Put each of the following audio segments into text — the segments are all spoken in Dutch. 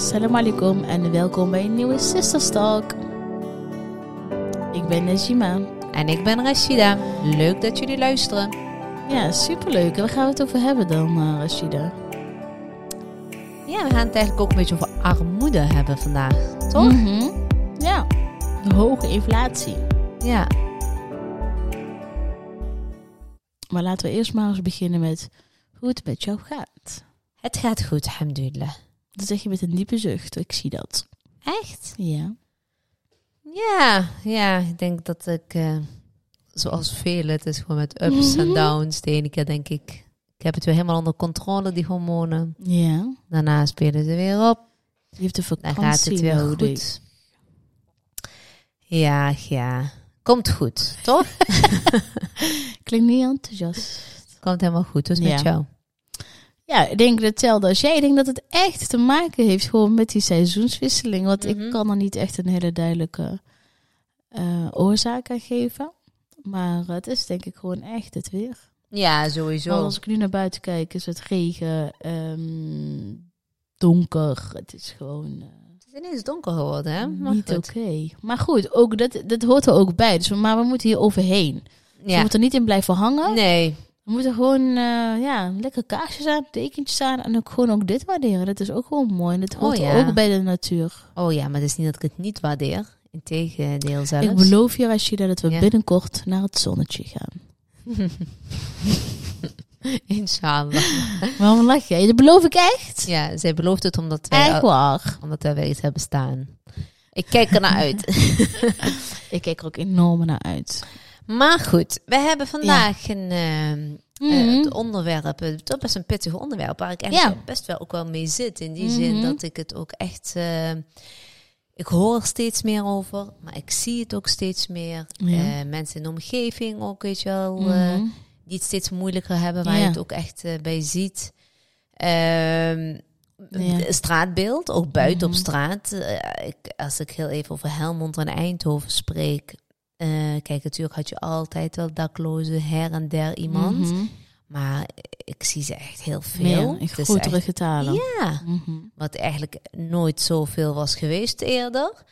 Salam alaikum en welkom bij een nieuwe Sisters Talk. Ik ben Najima. En ik ben Rashida. Leuk dat jullie luisteren. Ja, superleuk. En waar gaan we het over hebben dan, uh, Rashida? Ja, we gaan het eigenlijk ook een beetje over armoede hebben vandaag, toch? Mhm. Ja, de hoge inflatie. Ja. Maar laten we eerst maar eens beginnen met hoe het met jou gaat. Het gaat goed, alhamdulillah. Dat zeg je met een diepe zucht, ik zie dat. Echt? Ja. Ja, ja. Ik denk dat ik, eh, zoals velen, het is gewoon met ups en downs. De ene keer denk ik, ik heb het weer helemaal onder controle, die hormonen. Ja. Daarna spelen ze weer op. Je hebt de Dan vakantie gaat het weer nodig. goed. Ja, ja. Komt goed, toch? Klinkt niet enthousiast. Komt helemaal goed. Is het met Ja. jou? Ja, ik denk hetzelfde als jij. Ik denk dat het echt te maken heeft gewoon met die seizoenswisseling. Want Mhm. ik kan er niet echt een hele duidelijke eh, oorzaak aan geven. Maar het is denk ik gewoon echt het weer. Ja, sowieso. Want als ik nu naar buiten kijk, is het regen, ehm, donker. Het is gewoon eh, Het is ineens donker geworden, hè? Maar niet oké. Maar goed, ook dat, dat hoort er ook bij. Dus, we- maar we moeten hier overheen. Dus we Ja. moeten er niet in blijven hangen. Nee. We moeten gewoon eh, ja, lekker kaarsjes aan, dekentjes aan en ook gewoon ook dit waarderen. Dat is ook gewoon mooi. En dat hoort Oh, ja. ook bij de natuur. Oh ja, maar het is niet dat ik het niet waardeer. Integendeel zelfs. Ik beloof je, Rashida, dat we Ja. binnenkort naar het zonnetje gaan. Inshallah. Waarom lach jij? Dat beloof ik echt? Ja, zij belooft het omdat wij, Echt waar. omdat wij iets hebben staan. Ik kijk er naar uit. Ik kijk er ook enorm naar uit. Maar goed, we hebben vandaag een, ehm, eh, Mhm. het onderwerp, eh, toch best een pittig onderwerp, waar ik Ja. best wel ook wel mee zit. In die Mhm. zin dat ik het ook echt... eh, ik hoor er steeds meer over, maar ik zie het ook steeds meer. Ja. Eh, mensen in de omgeving ook, weet je wel, eh, Mhm. die het steeds moeilijker hebben, waar je het ook echt eh, bij ziet. Ehm, Ja. Straatbeeld, ook buiten op Mhm. straat. Eh, ik, als ik heel even over Helmond en Eindhoven spreek. Eh, kijk, natuurlijk had je altijd wel daklozen, her en der iemand. Mhm. Maar ik zie ze echt heel veel. In grotere getalen. Ja, Mhm. wat eigenlijk nooit zoveel was geweest eerder.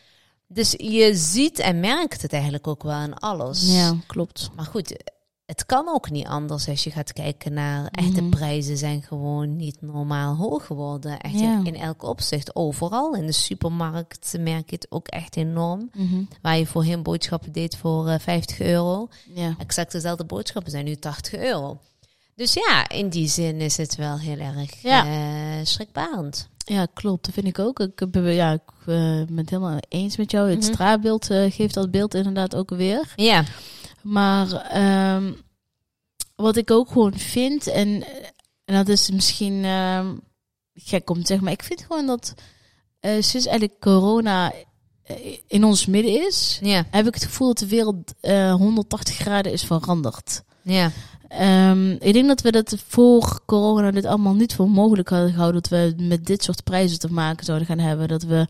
Dus je ziet en merkt het eigenlijk ook wel aan alles. ja, klopt. Maar goed, het kan ook niet anders als je gaat kijken naar echte Mhm. prijzen zijn gewoon niet normaal hoog geworden. Echt Ja. in, in elk opzicht, overal. In de supermarkt merk je het ook echt enorm. Mhm. Waar je voorheen boodschappen deed voor eh, 50 euro. Ja. Exact dezelfde boodschappen zijn nu 80 euro. Dus ja, in die zin is het wel heel erg Ja. eh, schrikbarend. Ja, klopt. Dat vind ik ook. Ik, ben, ja, ik eh, ben het helemaal eens met jou. Het Mhm. straatbeeld eh, geeft dat beeld inderdaad ook weer. Ja, Maar ehm, wat ik ook gewoon vind, en, en dat is misschien ehm, gek om te zeggen, maar ik vind gewoon dat eh, sinds eigenlijk corona eh, in ons midden is, ja, heb ik het gevoel dat de wereld eh 180 graden is veranderd. ja. Ehm, ik denk dat we dat voor corona dit allemaal niet voor mogelijk hadden gehouden. Dat we met dit soort prijzen te maken zouden gaan hebben. Dat we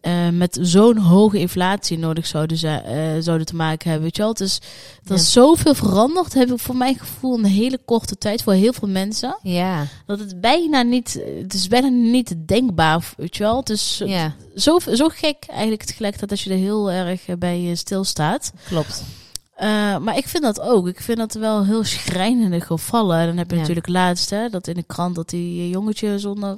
eh, met zo'n hoge inflatie nodig zouden, zi- eh, zouden te maken hebben. Weet je wel? Het is, er Ja. is zoveel veranderd, heb ik voor mijn gevoel een hele korte tijd voor heel veel mensen. Ja, Dat het bijna niet, het is bijna niet denkbaar, weet je wel? Het zo, ja, zo, zo gek eigenlijk tegelijkertijd als je er heel erg bij eh, stilstaat. klopt. Uh, maar ik vind dat ook. Ik vind dat wel heel schrijnende gevallen. En dan heb je Ja. natuurlijk laatst, hè, dat in de krant dat die jongetje zonder...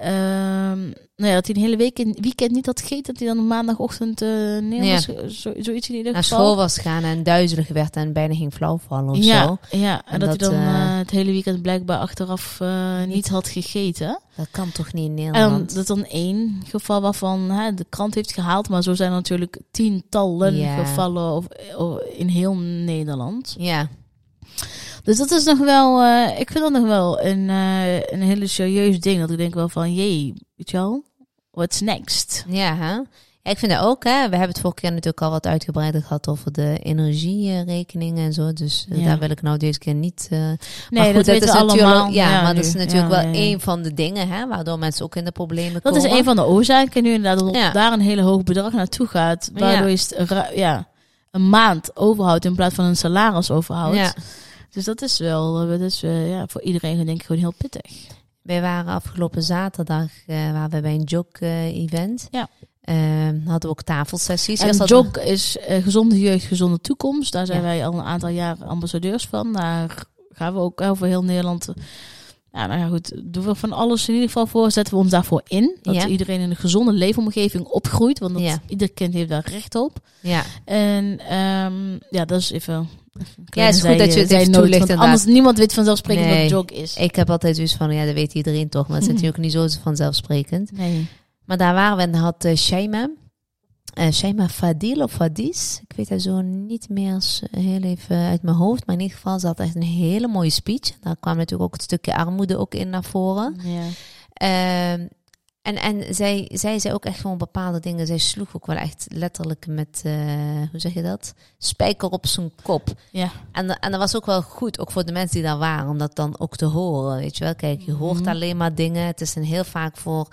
ehm nou ja, dat hij een hele week in weekend niet had gegeten. Dat hij dan op maandagochtend eh neer Ja. was. Zo, zoiets in ieder Naar geval. school was gaan en duizelig werd en bijna ging flauwvallen of ja, zo. ja, en, En dat, dat, hij dan eh, eh, het hele weekend blijkbaar achteraf niet, Niet. had gegeten. Dat kan toch niet in En Nederland? dat dan één geval waarvan hè, de krant heeft gehaald. Maar zo zijn er natuurlijk tientallen Ja. gevallen of, of in heel Nederland. Ja, Dus dat is nog wel, eh, ik vind dat nog wel een, eh, een hele serieus ding. Dat ik denk wel van, jee, weet je wel, what's next? ja, hè? Ja, ik vind dat ook, hè. We hebben het vorige keer natuurlijk al wat uitgebreider gehad over de energierekeningen en zo. Dus eh, Ja. daar wil ik nou deze keer niet... eh, Nee, maar goed, dat weten we natuurlijk, allemaal. Ja, maar nu. dat is natuurlijk Ja, wel ja, ja. een van de dingen, hè, waardoor mensen ook in de problemen Dat komen. is een van de oorzaken nu inderdaad, dat Ja. daar een hele hoog bedrag naartoe gaat. Waardoor Ja. je ra- ja, een maand overhoudt in plaats van een salaris overhoudt. Dus dat is wel, eh, dat is eh, ja, voor iedereen denk ik gewoon heel pittig. Wij waren afgelopen zaterdag eh waren we bij een jog-event. Ja. hadden we ook tafelsessies. En hadden JOG is eh, Gezonde Jeugd, Gezonde Toekomst. Daar zijn Ja. wij al een aantal jaar ambassadeurs van. Daar gaan we ook over heel Nederland... Ja, nou ja, goed. Doen we van alles in ieder geval voor. Zetten we ons daarvoor in. Dat Ja. iedereen in een gezonde leefomgeving opgroeit. Want dat, Ja. ieder kind heeft daar recht op. ja. En ehm, ja, dat is even... Ja, het is goed dat je het zij- even toelicht, want Anders niemand weet vanzelfsprekend Nee. wat JOG is. Ik heb altijd zoiets van, ja, dat weet iedereen toch. Maar het is natuurlijk niet zo vanzelfsprekend. Nee. Maar daar waren we en had uh, Shaima, eh Shaima Fadil of Fadis. Ik weet haar zo niet meer eh, heel even uit mijn hoofd. Maar in ieder geval, ze had echt een hele mooie speech. Daar kwam natuurlijk ook het stukje armoede ook in naar voren. Ja. Ehm, en en zij, zij zei ook echt gewoon bepaalde dingen. Zij sloeg ook wel echt letterlijk met, eh, hoe zeg je dat? Spijker op zijn kop. Ja. En, en dat was ook wel goed, ook voor de mensen die daar waren, om dat dan ook te horen. Weet je wel, kijk, je hoort Mhm. alleen maar dingen. Het is een heel vaak voor,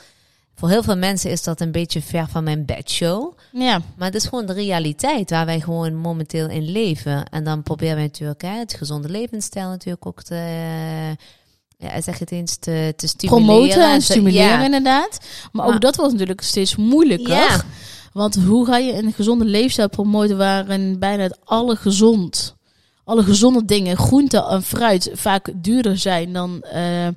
voor heel veel mensen is dat een beetje ver van mijn bedshow. Ja. Maar het is gewoon de realiteit waar wij gewoon momenteel in leven. En dan proberen we natuurlijk hè, het gezonde levensstijl natuurlijk ook te, ja, het eens, te, te stimuleren. Promoten en stimuleren ja. inderdaad. Maar, Maar- ook dat wordt natuurlijk steeds moeilijker. Ja. Want hoe ga je een gezonde leefstijl promoten waarin bijna het alle gezond, alle gezonde dingen, groente en fruit vaak duurder zijn dan, eh,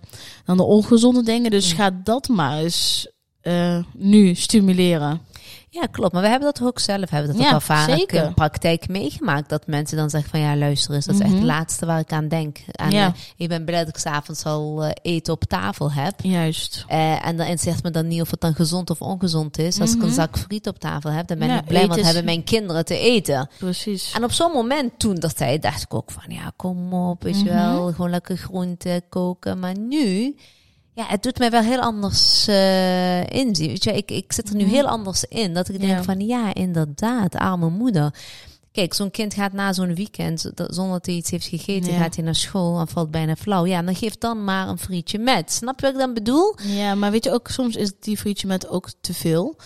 dan de ongezonde dingen. Dus ga dat maar eens eh, nu stimuleren. Ja, klopt. Maar we hebben dat ook zelf, hebben dat Ja, ook al vaak in praktijk meegemaakt. Dat mensen dan zeggen van ja, luister eens, dat is echt Mhm. het laatste waar ik aan denk. En Ja. eh, ik ben blij dat ik s'avonds al eh, eten op tafel heb. Juist. Eh, en dan zegt me dan niet of het dan gezond of ongezond is. Als ik Mhm. een zak friet op tafel heb, dan ben Ja, ik blij, want is- hebben mijn kinderen te eten. Precies. En op zo'n moment toen dat tijd, dacht ik ook van ja, kom op, weet je Mhm. wel, gewoon lekker groente koken. Maar nu, ja, het doet mij wel heel anders eh inzien. Weet je, ik, ik zit er nu Mhm. heel anders in. Dat ik denk Ja. van ja, inderdaad, arme moeder. Kijk, zo'n kind gaat na zo'n weekend, zonder dat hij iets heeft gegeten, Ja. gaat hij naar school en valt bijna flauw. Ja, dan geef dan maar een frietje met. Snap je wat ik dan bedoel? Ja, maar weet je ook, soms is die frietje met ook te veel.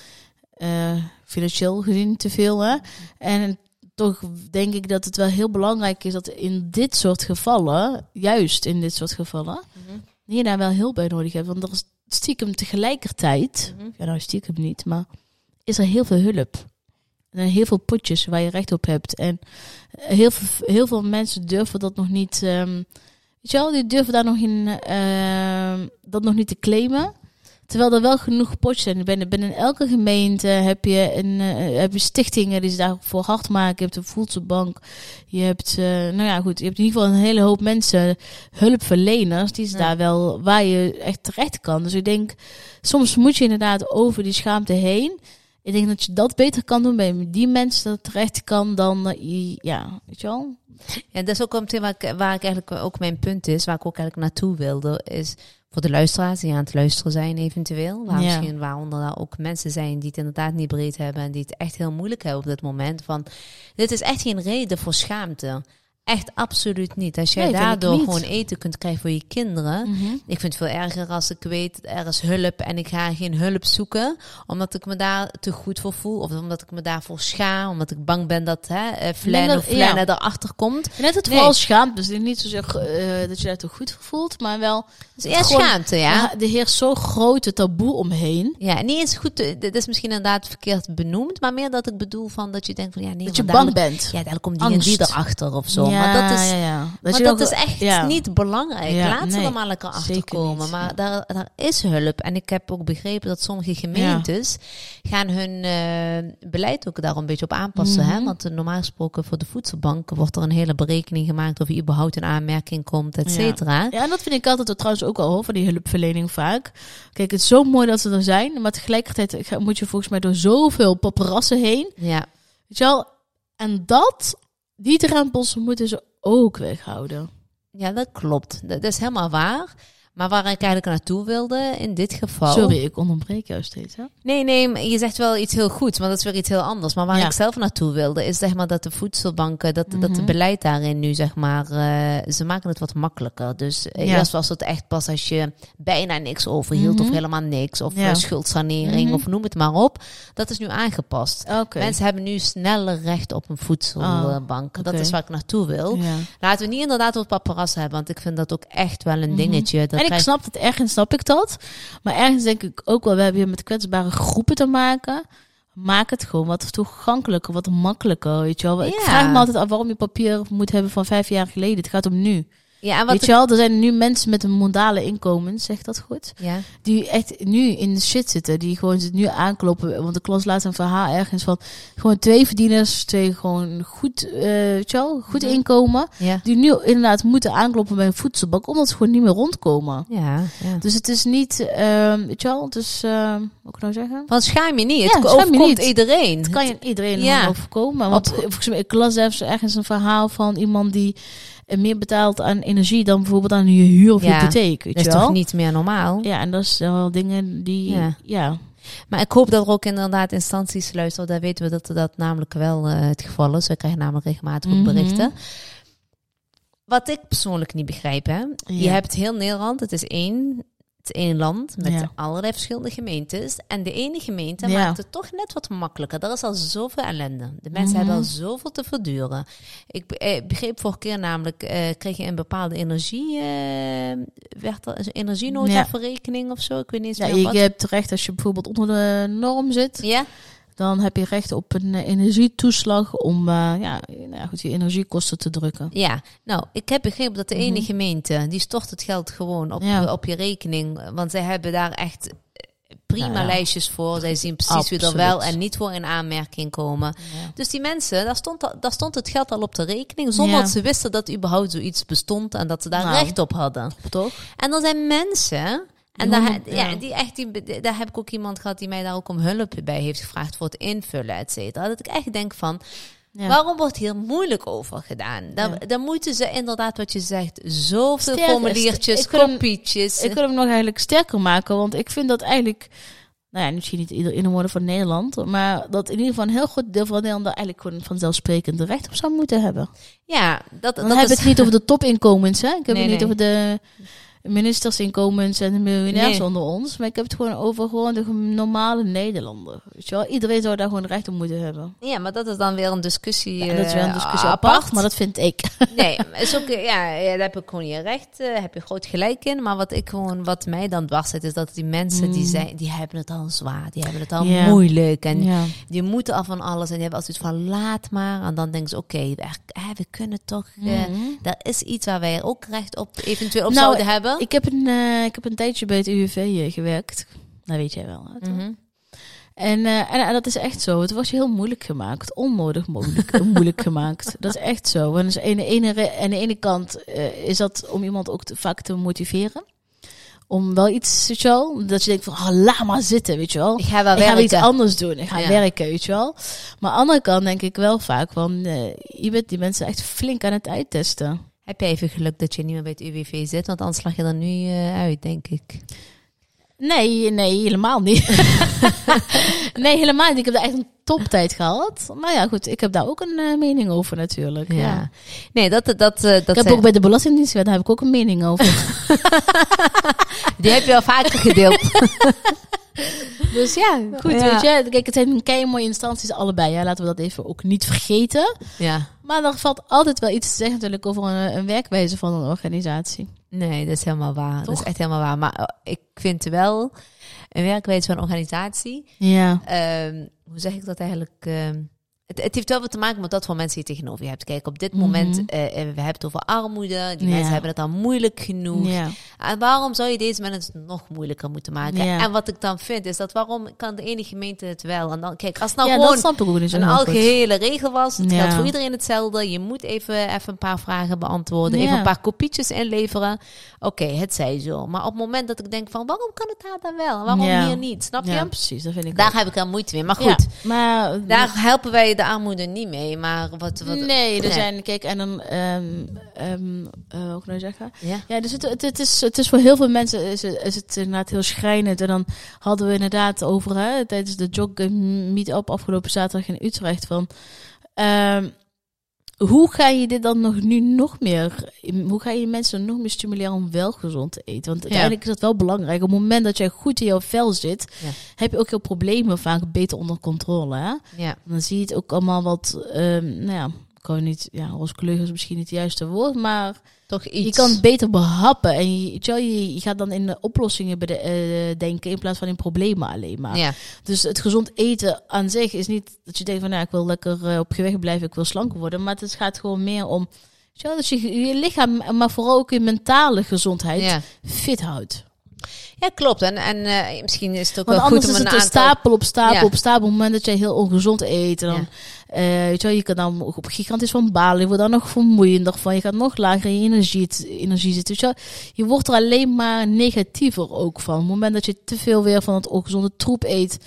Eh, financieel gezien te veel, hè. En toch denk ik dat het wel heel belangrijk is dat in dit soort gevallen, juist in dit soort gevallen, je daar wel heel bij nodig hebt. Want er is stiekem tegelijkertijd, Mhm. ja nou stiekem niet, maar is er heel veel hulp. Er zijn heel veel potjes waar je recht op hebt. En heel veel, heel veel mensen durven dat nog niet. ehm, weet je wel, die durven daar nog in ehm, dat nog niet te claimen. Terwijl er wel genoeg potjes zijn. Binnen, binnen elke gemeente heb je, een, eh, heb je stichtingen die ze daarvoor hard maken. Je hebt een voedselbank. Je hebt, eh, nou ja, goed. Je hebt in ieder geval een hele hoop mensen, hulpverleners, die ze Ja. daar wel, waar je echt terecht kan. Dus ik denk, soms moet je inderdaad over die schaamte heen. Ik denk dat je dat beter kan doen bij die mensen dat terecht kan dan, eh, ja, weet je wel? Ja, dat is ook meteen waar ik, waar ik eigenlijk ook mijn punt is, waar ik ook eigenlijk naartoe wilde, is voor de luisteraars die aan het luisteren zijn eventueel. Waar Ja. misschien waaronder ook mensen zijn die het inderdaad niet breed hebben en die het echt heel moeilijk hebben op dit moment. Van, dit is echt geen reden voor schaamte. Echt absoluut niet. Als jij Nee, daardoor gewoon eten kunt krijgen voor je kinderen. Ik vind het veel erger als ik weet, er is hulp en ik ga geen hulp zoeken. Omdat ik me daar te goed voor voel. Of omdat ik me daarvoor schaam. Omdat ik bang ben dat hè, eh, Flan of Flan ja. erachter komt. Net het Nee. vooral schaamt. Dus niet zozeer eh, dat je daar toch goed voor voelt, maar wel Dus eerst Gewoon- schaamte, ja. er heerst zo'n grote taboe omheen. Ja, niet eens goed. te- Dit is misschien inderdaad verkeerd benoemd, maar meer dat ik bedoel van dat je denkt van ja, nee, Dat je bang bent. Ja, dadelijk komt die Angst. en die erachter of zo. Ja, maar dat is, ja, ja. maar dat is echt niet belangrijk. Laat ze er maar lekker achter komen. Maar daar, daar is hulp. En ik heb ook begrepen dat sommige gemeentes gaan hun eh, beleid ook daar een beetje op aanpassen. hè? Mhm. Want eh, normaal gesproken voor de voedselbank wordt er een hele berekening gemaakt of je überhaupt in aanmerking komt, et cetera. Ja, en dat vind ik altijd trouwens ook al hoor, van die hulpverlening vaak. Kijk, het is zo mooi dat ze er zijn, maar tegelijkertijd moet je volgens mij door zoveel paparazzen heen. Ja. Weet je wel? En dat, die drempels moeten ze ook weghouden. Ja, dat klopt. Dat is helemaal waar. Maar waar ik eigenlijk naartoe wilde in dit geval. Sorry, ik onderbreek jou steeds. Hè? Nee, nee, je zegt wel iets heel goeds, maar dat is weer iets heel anders. Maar waar Ja. ik zelf naartoe wilde, is zeg maar dat de voedselbanken, dat, dat het Mhm. beleid daarin nu zeg maar, eh, ze maken het wat makkelijker. Dus eh, Ja. eerst was het echt pas als je bijna niks overhield Mhm. of helemaal niks, of Ja. eh, schuldsanering Mhm. of noem het maar op. Dat is nu aangepast. Mensen hebben nu sneller recht op een voedselbank. Dat oké. is waar ik naartoe wil. Laten we niet inderdaad wat paparazzi hebben, want ik vind dat ook echt wel een Mhm. dingetje. Dat en ik snap het, ergens snap ik dat. Maar ergens denk ik ook wel, we hebben hier met kwetsbare groepen te maken. Maak het gewoon wat toegankelijker, wat makkelijker, weet je wel. Ik Ja. vraag me altijd af waarom je papier moet hebben van vijf jaar geleden. Het gaat om nu. Ja, en wat weet je wel, er zijn nu mensen met een mondale inkomen, zeg dat goed? ja. Die echt nu in de shit zitten. Die gewoon nu aankloppen. Want ik las laatst een verhaal ergens van... Gewoon twee verdieners, twee gewoon goed, eh weet je wel, goed inkomen. Ja. Die nu inderdaad moeten aankloppen bij een voedselbak. Omdat ze gewoon niet meer rondkomen. Ja, ja. Dus het is niet, ehm weet je wel, dus, ehm wat kan ik nou zeggen? Want schaam je niet. Ja, Het je overkomt niet. iedereen. Het kan je iedereen Ja. overkomen. Want volgens mij, ik las ergens een verhaal van iemand die meer betaalt aan energie dan bijvoorbeeld aan je huur of Ja, hypotheek. Weet Dat je is wel? toch niet meer normaal? Ja, en dat zijn wel dingen die, Ja. ja. Maar ik hoop dat er ook inderdaad instanties luisteren. Daar weten we dat dat namelijk wel eh, het geval is. We krijgen namelijk regelmatig ook Mhm. berichten. Wat ik persoonlijk niet begrijp, hè. Je hebt heel Nederland. Het is één, het één land met Ja. allerlei verschillende gemeentes. En de ene gemeente Ja. maakt het toch net wat makkelijker. Er is al zoveel ellende. De mensen Mhm. hebben al zoveel te verduren. Ik eh, begreep vorige keer namelijk, eh, kreeg je een bepaalde energie, eh werd er een energienota Ja. verrekening of zo? Ik weet niet eens Ja, meer je, wat. hebt recht als je bijvoorbeeld onder de norm zit, Ja? Dan heb je recht op een eh, energietoeslag om eh, ja, nou ja, goed, je energiekosten te drukken. Ja, nou, ik heb begrepen dat de ene Mhm. gemeente, die stort het geld gewoon op, Ja. op je rekening. Want zij hebben daar echt eh, prima Nou ja. lijstjes voor. Zij zien precies wie er wel en niet voor in aanmerking komen. Ja. Dus die mensen, daar stond, daar stond het geld al op de rekening. Zonder Ja. dat ze wisten dat überhaupt zoiets bestond en dat ze daar Nou. recht op hadden. Toch? En er zijn mensen... En daar, ja. ja. die echt, die, daar heb ik ook iemand gehad die mij daar ook om hulp bij heeft gevraagd voor het invullen, et cetera. Dat ik echt denk van, Ja. Waarom wordt hier moeilijk over gedaan? Dan, Ja. dan moeten ze inderdaad, wat je zegt, zoveel Sterker, formuliertjes, ik hem- kopietjes. Ik wil hem nog eigenlijk sterker maken, want ik vind dat eigenlijk, nou ja, misschien niet ieder inwoner van Nederland, maar dat in ieder geval een heel goed deel van Nederland daar eigenlijk gewoon vanzelfsprekend recht op zou moeten hebben. ja, dat, Dan dat heb is... het niet over de topinkomens, hè? Ik heb Nee, het niet nee. over de ministersinkomens en de miljonairs Nee. onder ons, maar ik heb het gewoon over gewoon de normale Nederlander. Weet je wel? Iedereen zou daar gewoon recht op moeten hebben. Ja, maar dat is dan weer een discussie, Ja, dat is wel een eh, discussie apart, maar dat vind ik. Nee, is ook, ja, daar heb ik gewoon je recht, eh, heb je groot gelijk in. Maar wat ik gewoon, wat mij dan dwars zit, is dat die mensen die Mm. zijn, die hebben het al zwaar, die hebben het al moeilijk en die moeten al van alles en die hebben altijd van laat maar. En dan denken ze, oké, we, we kunnen toch, Mhm. daar is iets waar wij ook recht op eventueel op Nou, zouden hebben. Ik heb een, eh, ik heb een tijdje bij het UWV eh, gewerkt. Dat weet jij wel. Mhm. En, eh, en, en dat is echt zo. Het was je heel moeilijk gemaakt. Onnodig moeilijk, moeilijk gemaakt. Dat is echt zo. En dus aan de ene, aan de ene kant is dat om iemand ook te, vaak te motiveren. Om wel iets, weet je wel. Dat je denkt van, ah, laat maar zitten, weet je wel. Ik ga wel Ik ga iets anders doen. Ik ga Ja. werken, weet je wel. Maar aan de andere kant denk ik wel vaak van... je bent die mensen echt flink aan het uittesten. Heb je even geluk dat je niet meer bij het UWV zit? Want anders lag je er nu eh, uit, denk ik. Nee, nee, helemaal niet. nee, helemaal niet. Ik heb daar echt een toptijd gehad. Maar ja, goed, ik heb daar ook een eh, mening over natuurlijk. Ja. Nee, dat, dat, dat, eh, dat Ik heb zijn- ook bij de Belastingdienst, daar heb ik ook een mening over. die heb je al vaker gedeeld. dus ja, goed, Ja. weet je. Kijk, het zijn kei mooie instanties allebei. Ja. Laten we dat even ook niet vergeten. ja. Maar er valt altijd wel iets te zeggen natuurlijk over een, een werkwijze van een organisatie. Nee, dat is helemaal waar. Dat Toch? is echt helemaal waar. Maar eh, ik vind wel een werkwijze van een organisatie. Ja. ehm, hoe zeg ik dat eigenlijk? ehm, het, het heeft wel wat te maken met dat voor mensen die je tegenover je hebt. Kijk, op dit moment, eh, we hebben het over armoede. Die Ja. mensen hebben het al moeilijk genoeg. Ja. En waarom zou je deze mensen het nog moeilijker moeten maken? Ja. En wat ik dan vind, is dat waarom kan de ene gemeente het wel? En dan, kijk, als nou gewoon een goed. algehele regel was. Het geldt voor iedereen hetzelfde. Je moet even, even een paar vragen beantwoorden. Even een paar kopietjes inleveren. Oké, het zij zo. Maar op het moment dat ik denk van... waarom kan het daar dan wel? Waarom hier niet? Snap je? Precies, dat vind ik Daar ook. heb ik dan moeite mee. Maar Ja, goed, maar daar helpen wij de armoede niet mee. Maar wat... wat nee, er nee. zijn, kijk, en dan, eh, hoe kan ik nou zeggen? Ja? Ja, dus het, het, het, is, het is voor heel veel mensen is het, is het inderdaad heel schrijnend. En dan hadden we inderdaad over, hè, tijdens de jog meet-up afgelopen zaterdag in Utrecht, van... ehm, hoe ga je dit dan nog nu nog meer... Hoe ga je mensen nog meer stimuleren om wel gezond te eten? Want uiteindelijk is dat wel belangrijk. Op het moment dat jij goed in jouw vel zit, Ja. heb je ook je problemen vaak beter onder controle. Hè? Ja. Dan zie je het ook allemaal wat... ehm nou ja, ik kan niet... Ja, rooskleur is misschien niet het juiste woord, maar... Toch iets. Je kan het beter behappen en je, je, gaat dan in de oplossingen bede- eh, denken in plaats van in problemen alleen maar. Ja, Dus het gezond eten aan zich is niet dat je denkt van nou, ik wil lekker eh, op gewicht blijven, ik wil slanker worden. Maar het gaat gewoon meer om dat je je lichaam, maar vooral ook je mentale gezondheid ja. fit houdt. Ja, klopt. En, en eh, misschien is het ook Want wel goed anders om is een het een aantal... stapel op stapel Ja. op stapel. Op het moment dat jij heel ongezond eet, dan, Ja. eh, weet je, wel, je kan dan op gigantisch van balen. Je wordt dan nog vermoeiender van. Je gaat nog lager in je energie, energie zitten. Weet je, wel. je wordt er alleen maar negatiever ook van. Op het moment dat je te veel weer van het ongezonde troep eet.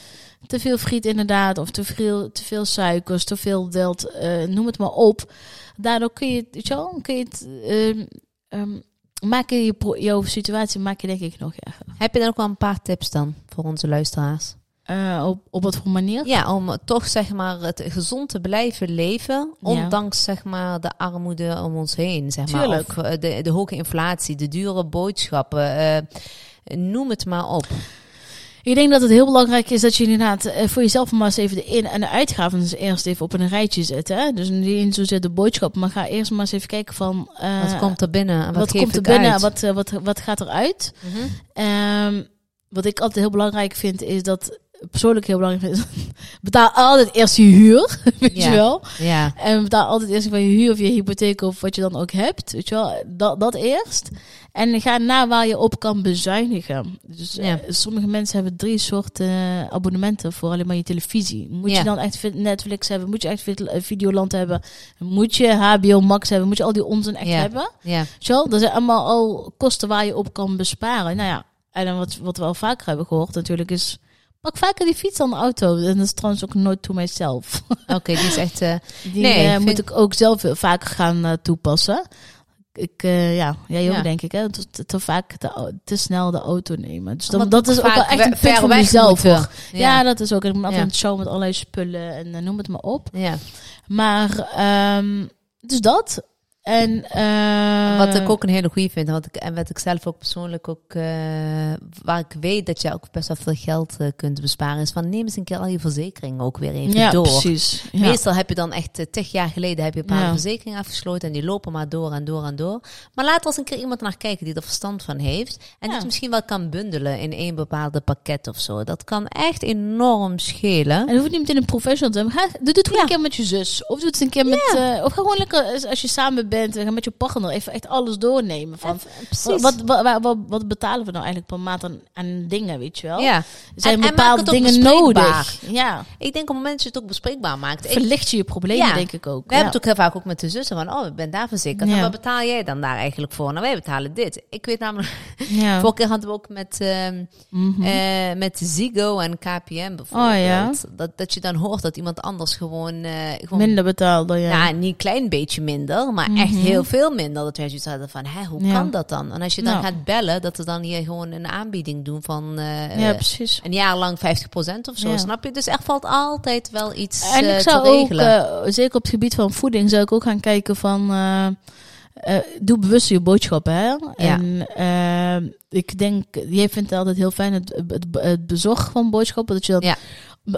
Te veel friet inderdaad. Of te veel, te veel suikers, te veel wild. eh, noem het maar op. Daardoor kun je, weet je wel, kun je het... ehm, ehm, maak je, je jouw situatie maak je denk ik nog erger. Heb je dan ook wel een paar tips dan voor onze luisteraars? Eh, op, op wat voor manier? Ja, om toch zeg maar het gezond te blijven leven, ondanks zeg maar de armoede om ons heen, zeg maar. Tuurlijk. Of eh, de, de hoge inflatie, de dure boodschappen, eh, noem het maar op. Ik denk dat het heel belangrijk is dat je inderdaad eh, voor jezelf maar eens even de in- en de uitgaven eens eerst even op een rijtje zet. Hè? Dus niet in zozeer de boodschap, maar ga eerst maar eens even kijken van... eh, Wat komt er binnen en wat, wat komt er binnen, uit? wat, eh, wat, wat gaat eruit? Ehm, wat ik altijd heel belangrijk vind, is dat... Persoonlijk heel belangrijk vind, betaal altijd eerst je huur, weet Ja. je wel. Ja, En betaal altijd eerst van je huur of je hypotheek of wat je dan ook hebt. Weet je wel, dat, dat eerst. En ga na waar je op kan bezuinigen. Dus eh, Ja. sommige mensen hebben drie soorten eh, abonnementen voor alleen maar je televisie. Moet Ja. je dan echt Netflix hebben? Moet je echt eh, Videoland hebben? Moet je HBO Max hebben? Moet je al die onzin echt hebben? ja, wel, dat zijn allemaal al kosten waar je op kan besparen. Nou ja, en dan wat, wat we al vaker hebben gehoord natuurlijk is... Pak vaker die fiets dan de auto. En dat is trouwens ook nooit to myself. oké, die is echt... eh, Die Nee, eh, vind- moet ik ook zelf vaker gaan eh, toepassen. Ik, eh, ja, jij ook Ja. denk ik, hè? Te, te, te vaak de, au- te snel de auto nemen. Dus dan, Want dat is ook wel echt een punt voor mezelf. Ja. dat is ook. Ik ben altijd Ja. het show met allerlei spullen en eh, noem het maar op. ja. Maar, ehm, dus dat. En, eh, Wat ik ook een hele goede vind, wat ik, en wat ik zelf ook persoonlijk ook, eh, waar ik weet dat je ook best wel veel geld eh, kunt besparen, is van neem eens een keer al je verzekeringen ook weer even ja, door. precies. Ja. Meestal heb je dan echt tig jaar geleden heb je een paar Ja. verzekeringen afgesloten en die lopen maar door en door en door. Maar laat er eens een keer iemand naar kijken die er verstand van heeft en die Ja. het misschien wel kan bundelen in één bepaalde pakket of zo. Dat kan echt enorm schelen. En dat hoeft niet meteen een professional te hebben. Ga, doe het gewoon een keer met je zus. Of doe het een keer met... of ga gewoon lekker, als- als je samen bent, ga met je partner even echt alles doornemen. Van. Wat, wat, wat, wat, wat betalen we nou eigenlijk per maand aan, aan dingen, weet je wel? ja. Er zijn En- en maak bepaalde dingen nodig. Ja, Ik denk op het moment dat je het ook bespreekbaar maakt. Verlicht je je problemen, Ja. denk ik ook. We ja. hebben het ook heel vaak ook met de zussen van, oh, ik ben daar verzekerd. Ja. En wat betaal jij dan daar eigenlijk voor? Nou, wij betalen dit. Ik weet namelijk, ja. vorige keer hadden we ook met, eh, met Ziggo en KPM bijvoorbeeld. Oh, ja. dat, dat je dan hoort dat iemand anders gewoon, eh, gewoon Minder betaald dan jij. Ja, niet een klein beetje minder, maar echt heel veel minder. Dat wij zoiets hadden van, hè, hoe Mhm. Ja. kan dat dan? En als je dan Nou. gaat bellen, dat ze dan hier gewoon een aanbieding doen van eh, ja, precies. een jaar lang 50% of zo, Ja. snap je? Dus er valt altijd wel iets En eh, ik zou te ook, regelen. eh, zeker op het gebied van voeding, zou ik ook gaan kijken van... doe bewust je boodschappen, hè? En eh, ik denk, jij vindt het altijd heel fijn het, het, het bezorgen van boodschappen. Dat je dat Ja.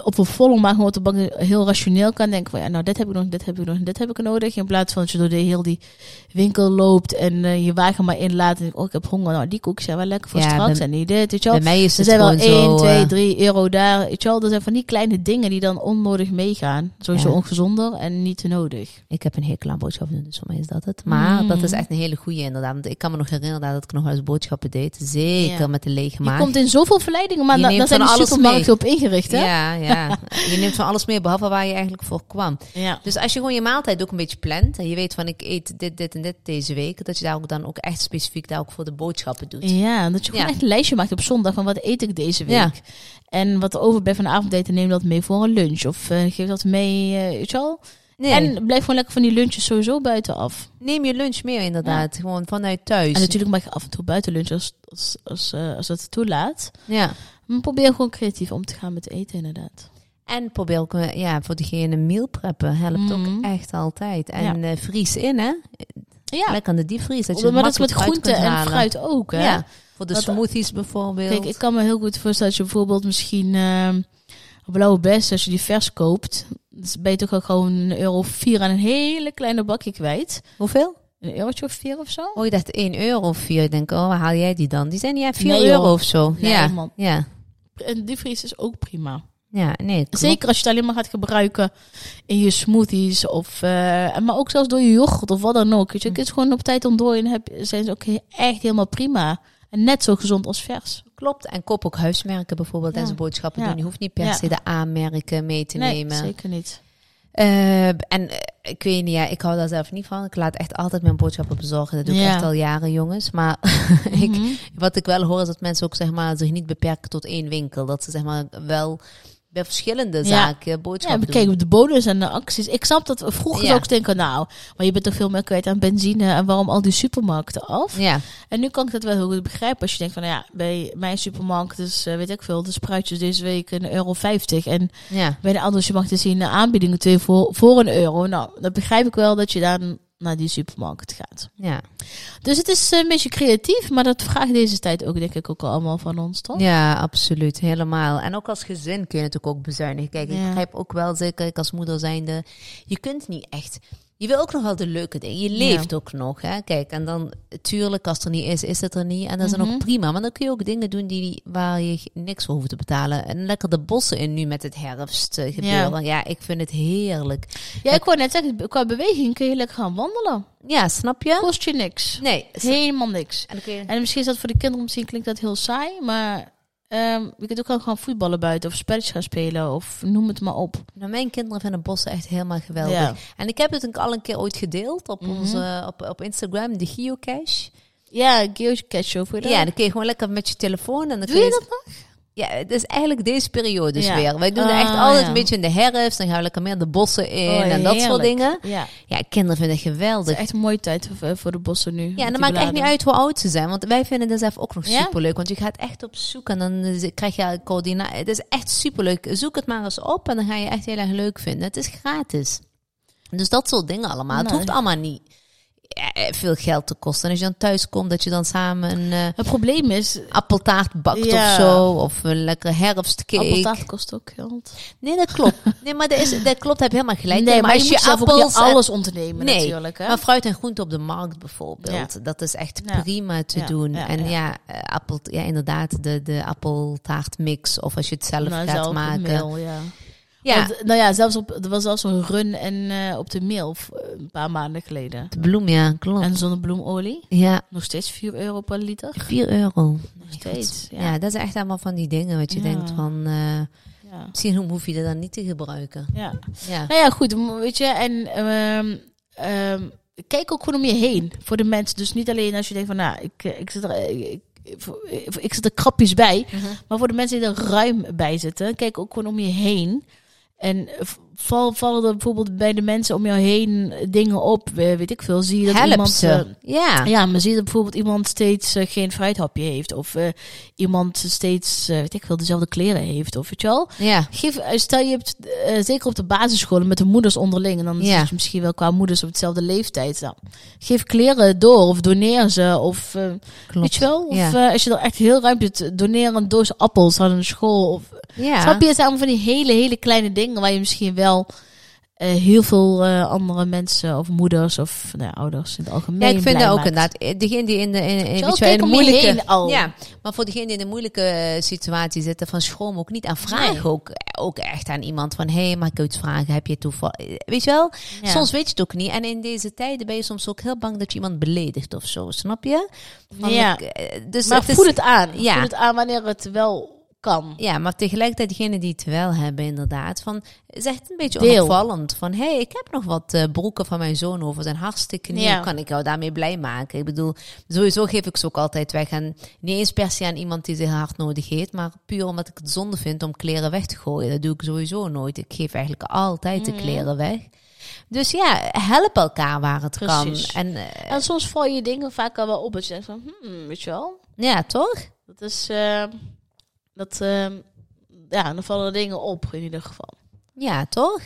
Op een volle maag gewoon op de bank heel rationeel kan denken van... Ja, nou, dit heb ik nog, dit heb ik nog, dit heb ik nodig. In plaats van dat je door de heel die winkel loopt en eh, je wagen maar inlaat. En denk, oh, ik heb honger. Nou, die koekjes zijn wel lekker voor Ja, straks. en die dit, weet je wel. Bij mij is Er het zijn wel gewoon 1, zo... 2, eh, 3 euro daar. Weet je wel, dat zijn van die kleine dingen die dan onnodig meegaan. Sowieso Ja. ongezonder en niet te nodig. Ik heb een hekel aan boodschappen dus voor mij is dat het. Maar Mm. dat is echt een hele goede inderdaad. Want ik kan me nog herinneren dat ik nog wel eens boodschappen deed. Zeker Ja. met de lege Je maag. komt in zoveel verleidingen, maar Je da- neemt daar zijn de supermarkten op ingericht, hè? Ja, ja. je neemt van alles meer behalve waar je eigenlijk voor kwam. Ja. Dus als je gewoon je maaltijd ook een beetje plant en je weet van ik eet dit, dit en dit deze week, dat je daar ook dan ook echt specifiek daar ook voor de boodschappen doet. Ja, dat je gewoon Ja. echt een lijstje maakt op zondag van wat eet ik deze week. Ja. En wat er overblijft van de avondeten, neem dat mee voor een lunch. Of eh, geef dat mee, eh, weet je wel. Nee, En blijf gewoon lekker van die lunches sowieso buiten af. neem je lunch mee inderdaad, gewoon vanuit thuis. En natuurlijk mag je af en toe buiten lunchen als, als, als, eh, als dat toelaat. Ja. Maar probeer gewoon creatief om te gaan met eten, inderdaad. En probeer ook, eh, ja, voor degene meal preppen helpt Mhm. ook echt altijd. En eh vries in, hè? Ja, Lekker aan de diepvries. Dat je maar dat is met groenten en fruit ook, hè? Ja, voor de Wat- smoothies bijvoorbeeld. Kijk, ik kan me heel goed voorstellen dat je bijvoorbeeld misschien eh, blauwe bes, als je die vers koopt, dus ben je toch al gewoon een euro of vier aan een hele kleine bakje kwijt. Hoeveel? Een eurotje of vier of zo. Oh, je dacht 1 euro of 4. Ik denk, oh, waar haal jij die dan? Die zijn ja 4 Nee, joh. euro of zo. Nee, ja, man. ja, En die vries is ook prima. ja, nee. Zeker als je het alleen maar gaat gebruiken in je smoothies. Of, eh, maar ook zelfs door je yoghurt of wat dan ook. Weet je, het is gewoon op tijd ontdooien. en Heb, zijn ze ook echt helemaal prima. En net zo gezond als vers. Klopt. En koop ook huismerken bijvoorbeeld Ja. en boodschappen Ja. doen. Je hoeft niet per se de aanmerken mee te nee, nemen. zeker niet. Eh, en eh, ik weet niet, ja, ik hou daar zelf niet van. Ik laat echt altijd mijn boodschappen bezorgen. Dat doe ik Ja. echt al jaren, jongens. Maar ik, Mhm. wat ik wel hoor is dat mensen ook zeg maar, zich niet beperken tot één winkel. Dat ze zeg maar, wel bij verschillende Ja. zaken Ja, boodschappen doen. bekijk op de bonus en de acties. Ik snap dat vroeger Ja. ik denken, nou, maar je bent toch veel meer kwijt aan benzine en waarom al die supermarkten af? Ja, En nu kan ik dat wel heel goed begrijpen als je denkt van, nou ja, bij mijn supermarkt is, eh, weet ik veel, de spruitjes deze week een euro 50 en ja. bij de andere supermarkten zien de aanbiedingen twee voor, voor een euro. Nou, dan begrijp ik wel dat je dan naar die supermarkt gaat. Ja. Dus het is een beetje creatief, maar dat vraagt deze tijd ook denk ik ook allemaal van ons, toch? ja, absoluut. Helemaal. En ook als gezin kun je natuurlijk ook bezuinigen. Kijk, ik begrijp ook wel, zeker ik als moeder zijnde, je kunt niet echt... Je wil ook nog wel de leuke dingen. Je leeft ook nog, hè. Kijk, en dan, tuurlijk, als het er niet is, is het er niet. En dat is dan Mhm. ook prima. Maar dan kun je ook dingen doen die, waar je niks voor hoeft te betalen. En lekker de bossen in nu met het herfst eh, gebeuren. Ja. ik vind het heerlijk. Ja, ik wou net zeggen, qua beweging kun je lekker gaan wandelen. Ja, snap je? Kost je niks. Nee. Helemaal niks. En je... En misschien is dat voor de kinderen misschien klinkt dat heel saai, maar ehm, je kunt ook gewoon voetballen buiten of spelletjes gaan spelen of noem het maar op. Nou, mijn kinderen vinden bossen echt helemaal geweldig. Ja. En ik heb het ook al een keer ooit gedeeld op, Mhm. onze, op, op Instagram, de geocache. Ja, geocache je dat? Ja, dan kun je gewoon lekker met je telefoon. En dan Doe kun je dat nog? Ja, het is eigenlijk deze periode dus Ja. weer. Wij doen het echt Ah, altijd ja. een beetje in de herfst. Dan gaan we lekker meer de bossen in Oh, en dat soort dingen. Ja, Ja, kinderen vinden het het geweldig. is echt een mooie tijd voor, voor de bossen nu. Ja, en dan maakt echt niet uit hoe oud ze zijn. Want wij vinden dat zelf ook nog superleuk. Want je gaat echt op zoek en dan eh, krijg je coördinaten. Het is echt superleuk. Zoek het maar eens op en dan ga je echt heel erg leuk vinden. Het is gratis. Dus dat soort dingen allemaal. Het hoeft allemaal niet eh, veel geld te kosten. En als je dan thuis komt, dat je dan samen een eh, Het probleem is, appeltaart bakt Ja. of zo. Of een lekkere herfstcake. appeltaart kost ook geld. Nee, dat klopt. Nee, maar dat, is, dat klopt. Heb je helemaal gelijk. nee, maar, als je ook appels en- alles ondernemen Nee, natuurlijk. Hè? Maar fruit en groente op de markt bijvoorbeeld. Dat is echt Ja. prima te doen. en ja. eh, appel, ja, inderdaad, de, de appeltaartmix. Of als je het zelf Nou, gaat zelf maken. mail, ja. Ja, Want, nou ja, zelfs op, er was zelfs een run en, eh, op de mail v- een paar maanden geleden. de bloem, ja, klopt. En zonnebloemolie, ja, nog steeds 4 euro per liter. 4 euro. Nog steeds, Ja. ja. dat is echt allemaal van die dingen wat je Ja. denkt van... eh, Ja. misschien hoef je dat dan niet te gebruiken. ja. Ja, Nou ja, goed, weet je, en ehm, ehm, kijk ook gewoon om je heen voor de mensen. Dus niet alleen als je denkt van, nou, ik, eh, ik zit er... Ik, ik, zit er krapjes bij. Maar voor de mensen die er ruim bij zitten, kijk ook gewoon om je heen. En v- val, vallen er bijvoorbeeld bij de mensen om jou heen dingen op, weet ik veel. Zie je dat Help iemand... ze. eh, ja. ja, maar zie je dat bijvoorbeeld iemand steeds eh, geen fruithapje heeft. Of eh, iemand steeds, weet ik veel, dezelfde kleren heeft. Of weet je wel. ja. Geef, stel je hebt, zeker op de basisscholen met de moeders onderling. En dan Ja. zit je misschien wel qua moeders op hetzelfde leeftijd. Nou, geef kleren door of doneer ze. Of weet je wel. Of Ja. als je er echt heel ruim zit, doneer een doos appels aan een school. Of, Ja. Snap je? Het zijn allemaal van die hele, hele kleine dingen waar je misschien wel eh, heel veel eh, andere mensen of moeders of nou, ouders in het algemeen Ja, ik vind dat ook inderdaad. eh, Degene die in de, in, in, weet je kijk in de moeilijke... al. Ja, maar voor degene die in de moeilijke situatie zitten, van schroom ook niet aan vragen. Nee. Ook, ook echt aan iemand van, hé, hey, mag ik iets vragen? Heb je toeval... Weet je wel? Ja. Soms weet je het ook niet. En in deze tijden ben je soms ook heel bang dat je iemand beledigt of zo. Snap je? Van, Ja. ik, dus maar het is- voel het aan. Ja. Voel het aan wanneer het wel kan. Ja, maar tegelijkertijd degene die het wel hebben inderdaad. Van, is echt een beetje Deel. onopvallend. Van, hé, hey, ik heb nog wat eh, broeken van mijn zoon over. zijn hartstikke nieuw. Ja. Kan ik jou daarmee blij maken? Ik bedoel, sowieso geef ik ze ook altijd weg. En niet eens per se aan iemand die ze hard nodig heeft. Maar puur omdat ik het zonde vind om kleren weg te gooien. Dat doe ik sowieso nooit. Ik geef eigenlijk altijd de Mhm. kleren weg. Dus ja, help elkaar waar het Precies. kan. En eh, En soms val je dingen vaak al wel op. Dat je denkt van, hmm, weet je wel. ja, toch? Dat is, eh, dat, eh, ja, dan vallen er dingen op in ieder geval. Ja, toch?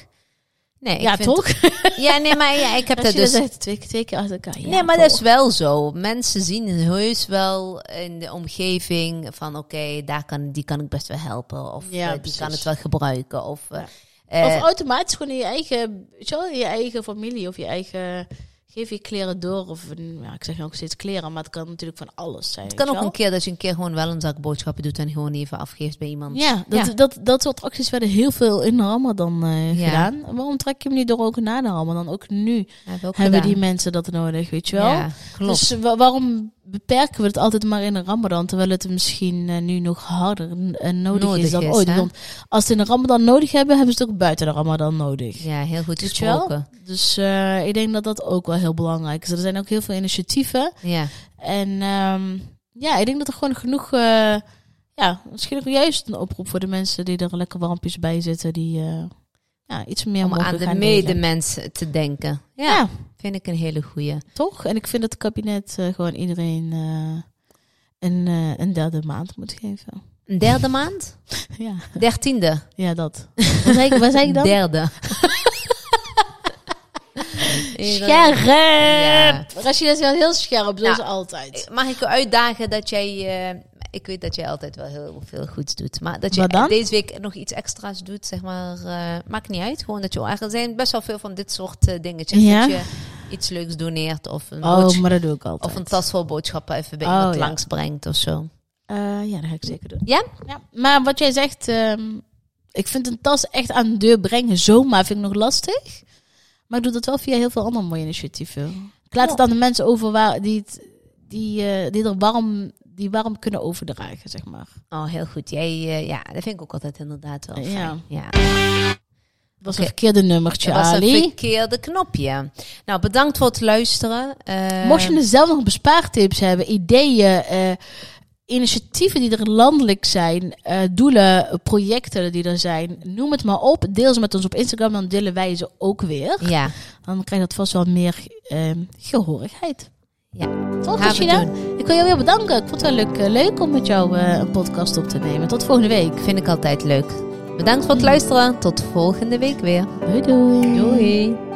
Nee, ik ja, vind- toch? Ja, nee, maar ja, ik heb dat dus... zegt, twee, twee keer achter elkaar. Ja, nee, maar toch. dat is wel zo. Mensen zien heus wel in de omgeving van oké, daar kan die kan ik best wel helpen. Of Ja, eh, die precies. kan het wel gebruiken. Of, eh, Ja. eh, Of automatisch gewoon in je eigen, je eigen familie of je eigen geef je kleren door. Of ja, ik zeg ook steeds kleren, maar het kan natuurlijk van alles zijn. Het kan ook een keer dat je een keer gewoon wel een zak boodschappen doet en gewoon even afgeeft bij iemand. Ja, dat, Ja. Dat, dat soort acties werden heel veel in de Ramadan Ja. gedaan. Waarom trek je hem niet door ook na de Ramadan? Ook nu Hebben we hebben die mensen dat nodig, weet je wel? Ja, klopt. Dus wa- waarom beperken we het altijd maar in de Ramadan, terwijl het misschien eh, nu nog harder eh, nodig, Nodig is dan is, ooit? hè? Want als ze in de Ramadan nodig hebben, hebben ze het ook buiten de Ramadan nodig. ja, heel goed gesproken. Dus eh, ik denk dat dat ook wel heel belangrijk is. Er zijn ook heel veel initiatieven. Ja. En ehm, ja, ik denk dat er gewoon genoeg... ja, misschien ook juist een oproep voor de mensen die er lekker warmpjes bij zitten. Die ja, iets meer Om aan de gaan delen. medemens te denken. Ja, Ja. Vind ik een hele goeie. toch? En ik vind dat het kabinet eh, gewoon iedereen eh, een, eh, een derde maand moet geven. Een derde maand? Ja, Dertiende? ja dat. Wat zei ik, wat zei ik dan? Derde. Scherp! Ja. Rashida is wel heel scherp, zoals Ja. altijd. Mag ik u uitdagen dat jij... ik weet dat jij altijd wel heel veel goeds doet. Maar dat je deze week nog iets extra's doet, zeg maar... eh, maakt niet uit. Gewoon dat je... Er zijn best wel veel van dit soort eh, dingetjes. Ja? Dat je iets leuks doneert of een, Oh, maar dat doe ik altijd. of een tas vol boodschappen even bij Oh, iemand ja. langs brengt of zo. Eh, ja, dat ga ik zeker doen. Ja? Ja, maar wat jij zegt, ehm, ik vind een tas echt aan de deur brengen zomaar vind ik nog lastig. Maar ik doe dat wel via heel veel andere mooie initiatieven. Ik laat het aan de mensen over waar, die, het, die, die er warm, die warm kunnen overdragen, zeg maar. Oh, heel goed. Jij, eh, ja, dat vind ik ook altijd inderdaad wel fijn. Ja. ja. Dat was Oké. een verkeerde nummertje, Dat was een Ali. verkeerde knopje. Nou, bedankt voor het luisteren. Eh, Mocht je zelf nog bespaartips hebben, ideeën, eh, initiatieven die er landelijk zijn, doelen, projecten die er zijn, noem het maar op. Deel ze met ons op Instagram, dan delen wij ze ook weer. Ja, Dan krijgt dat vast wel meer gehoorigheid. Ja. Toch, Gaan. Ik wil jou weer bedanken. Ik vond het wel leuk, eh, leuk om met jou eh, een podcast op te nemen. Tot volgende week. Vind ik altijd leuk. Bedankt voor het luisteren. Tot volgende week weer. Doei doei. Doei.